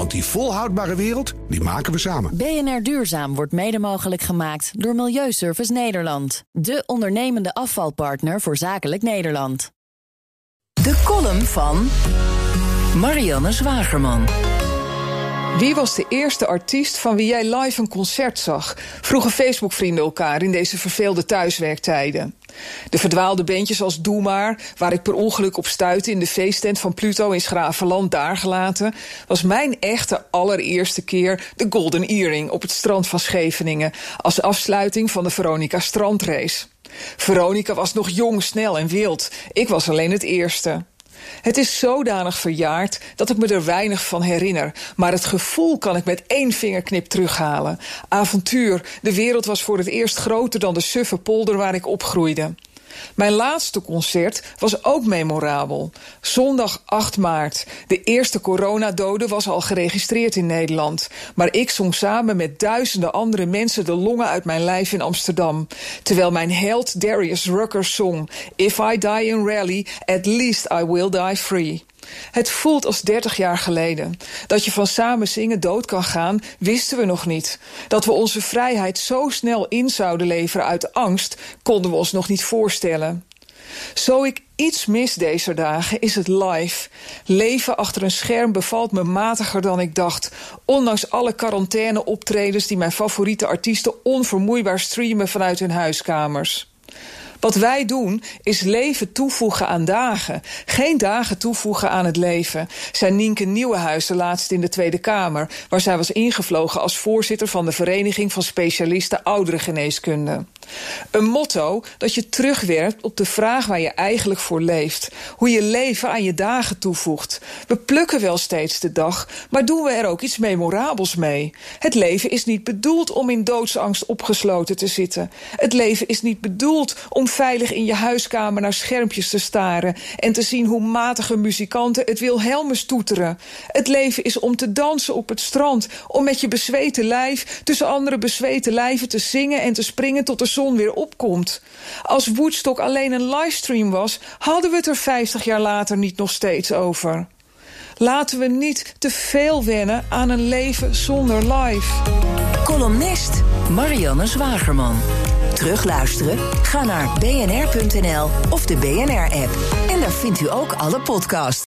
Want die volhoudbare wereld, die maken we samen. BNR Duurzaam wordt mede mogelijk gemaakt door Milieuservice Nederland. De ondernemende afvalpartner voor zakelijk Nederland. De column van Marianne Zwagerman. Wie was de eerste artiest van wie jij live een concert zag? Vroegen Facebook-vrienden elkaar in deze verveelde thuiswerktijden. De verdwaalde bandjes als Doe Maar, waar ik per ongeluk op stuitte in de feesttent van Pluto in Schravenland daargelaten, was mijn echte allereerste keer de Golden Earring op het strand van Scheveningen als afsluiting van de Veronica Strandrace. Veronica was nog jong, snel en wild. Ik was alleen het eerste. Het is zodanig verjaard dat ik me er weinig van herinner. Maar het gevoel kan ik met één vingerknip terughalen. Avontuur, de wereld was voor het eerst groter dan de suffe polder waar ik opgroeide. Mijn laatste concert was ook memorabel. Zondag 8 maart. De eerste coronadode was al geregistreerd in Nederland. Maar ik zong samen met duizenden andere mensen de longen uit mijn lijf in Amsterdam. Terwijl mijn held Darius Rucker zong: If I die in rally, at least I will die free. Het voelt als 30 jaar geleden. Dat je van samen zingen dood kan gaan, wisten we nog niet. Dat we onze vrijheid zo snel in zouden leveren uit angst, konden we ons nog niet voorstellen. Zo ik iets mis deze dagen, is het live. Leven achter een scherm bevalt me matiger dan ik dacht. Ondanks alle quarantaine-optredens die mijn favoriete artiesten onvermoeibaar streamen vanuit hun huiskamers. Wat wij doen is leven toevoegen aan dagen. Geen dagen toevoegen aan het leven. Zijn Nienke Nieuwenhuizen laatst in de Tweede Kamer... waar zij was ingevlogen als voorzitter van de Vereniging van Specialisten Ouderengeneeskunde. Een motto dat je terugwerpt op de vraag waar je eigenlijk voor leeft. Hoe je leven aan je dagen toevoegt. We plukken wel steeds de dag, maar doen we er ook iets memorabels mee? Het leven is niet bedoeld om in doodsangst opgesloten te zitten. Het leven is niet bedoeld om veilig in je huiskamer naar schermpjes te staren en te zien hoe matige muzikanten het Wilhelmus toeteren. Het leven is om te dansen op het strand, om met je bezweten lijf tussen andere bezweten lijven te zingen en te springen tot de zon weer opkomt. Als Woodstock alleen een livestream was, hadden we het er 50 jaar later niet nog steeds over. Laten we niet te veel wennen aan een leven zonder live. Columnist Marianne Zwagerman. Terugluisteren? Ga naar bnr.nl of de BNR-app. En daar vindt u ook alle podcasts.